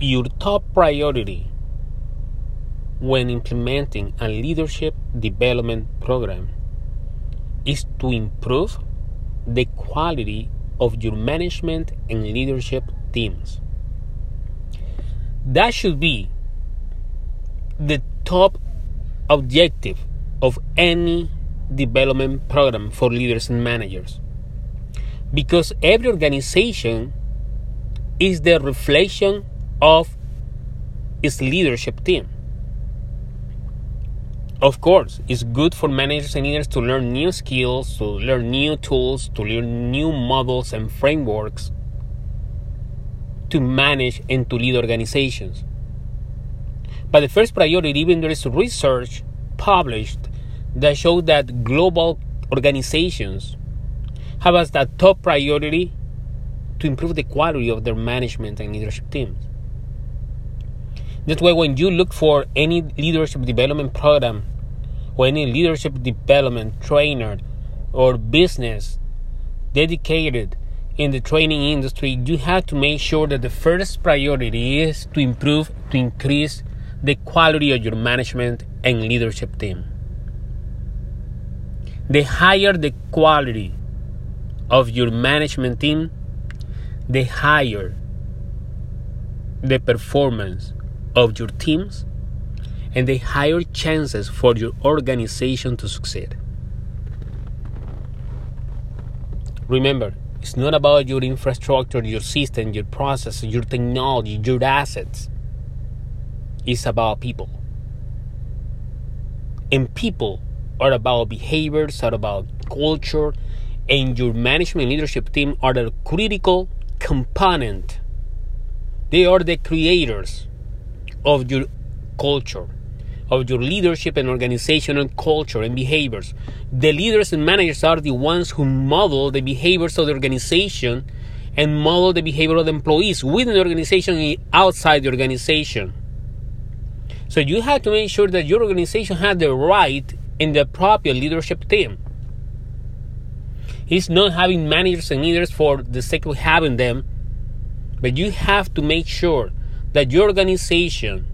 your top priority when implementing a leadership development program is to improve the quality of your management and leadership teams. That should be the top objective of any development program for leaders and managers. Because every organization is the reflection of its leadership team. Of course, it's good for managers and leaders to learn new skills, to learn new tools, to learn new models and frameworks to manage and to lead organizations. But the first priority, even there is research published that shows that global organizations have as the top priority to improve the quality of their management and leadership teams. That's why when you look for any leadership development program or any leadership development trainer or business dedicated in the training industry, you have to make sure that the first priority is to improve, to increase the quality of your management and leadership team. The higher the quality of your management team, the higher the performance of your teams and the higher chances for your organization to succeed. Remember, it's not about your infrastructure, your system, your process, your technology, your assets. It's about people. And people are about behaviors, are about culture, and your management leadership team are the critical component. They are the creators of your culture, of your leadership and organizational culture and behaviors. The leaders and managers are the ones who model the behaviors of the organization and model the behavior of the employees within the organization and outside the organization. So you have to make sure that your organization has the right and the proper leadership team. It's not having managers and leaders for the sake of having them, but you have to make sure that your organization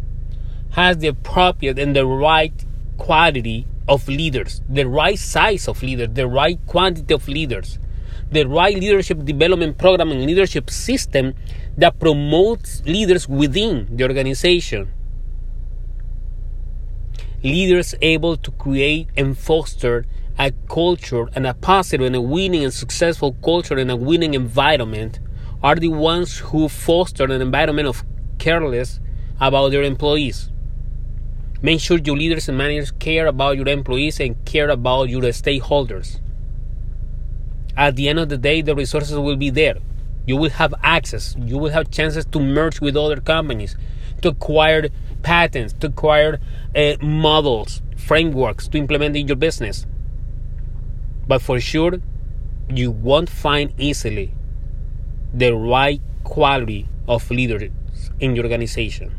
has the appropriate and the right quality of leaders, the right size of leaders, the right quantity of leaders, the right leadership development program and leadership system that promotes leaders within the organization. Leaders able to create and foster a culture and a positive and a winning and successful culture and a winning environment are the ones who foster an environment of careless about their employees. Make sure your leaders and managers care about your employees and care about your stakeholders. At the end of the day, the resources will be there. You will have access. You will have chances to merge with other companies, to acquire patents, to acquire uh, models, frameworks to implement in your business. But for sure, you won't find easily the right quality of leaders in your organization.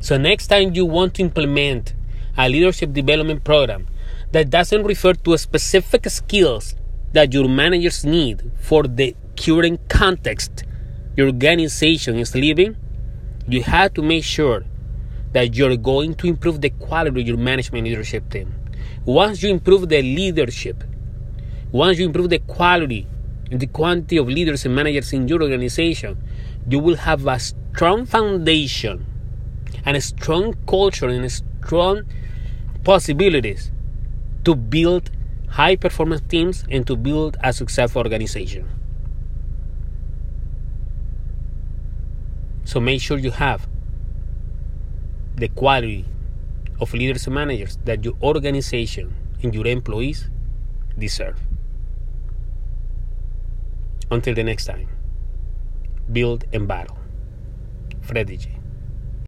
So, next time you want to implement a leadership development program that doesn't refer to specific skills that your managers need for the current context your organization is living, you have to make sure that you're going to improve the quality of your management leadership team. Once you improve the leadership, once you improve the quality and the quantity of leaders and managers in your organization, you will have a strong foundation and a strong culture and strong possibilities to build high performance teams and to build a successful organization. So make sure you have the quality of leaders and managers that your organization and your employees deserve. Until the next time, build and battle. Freddie G.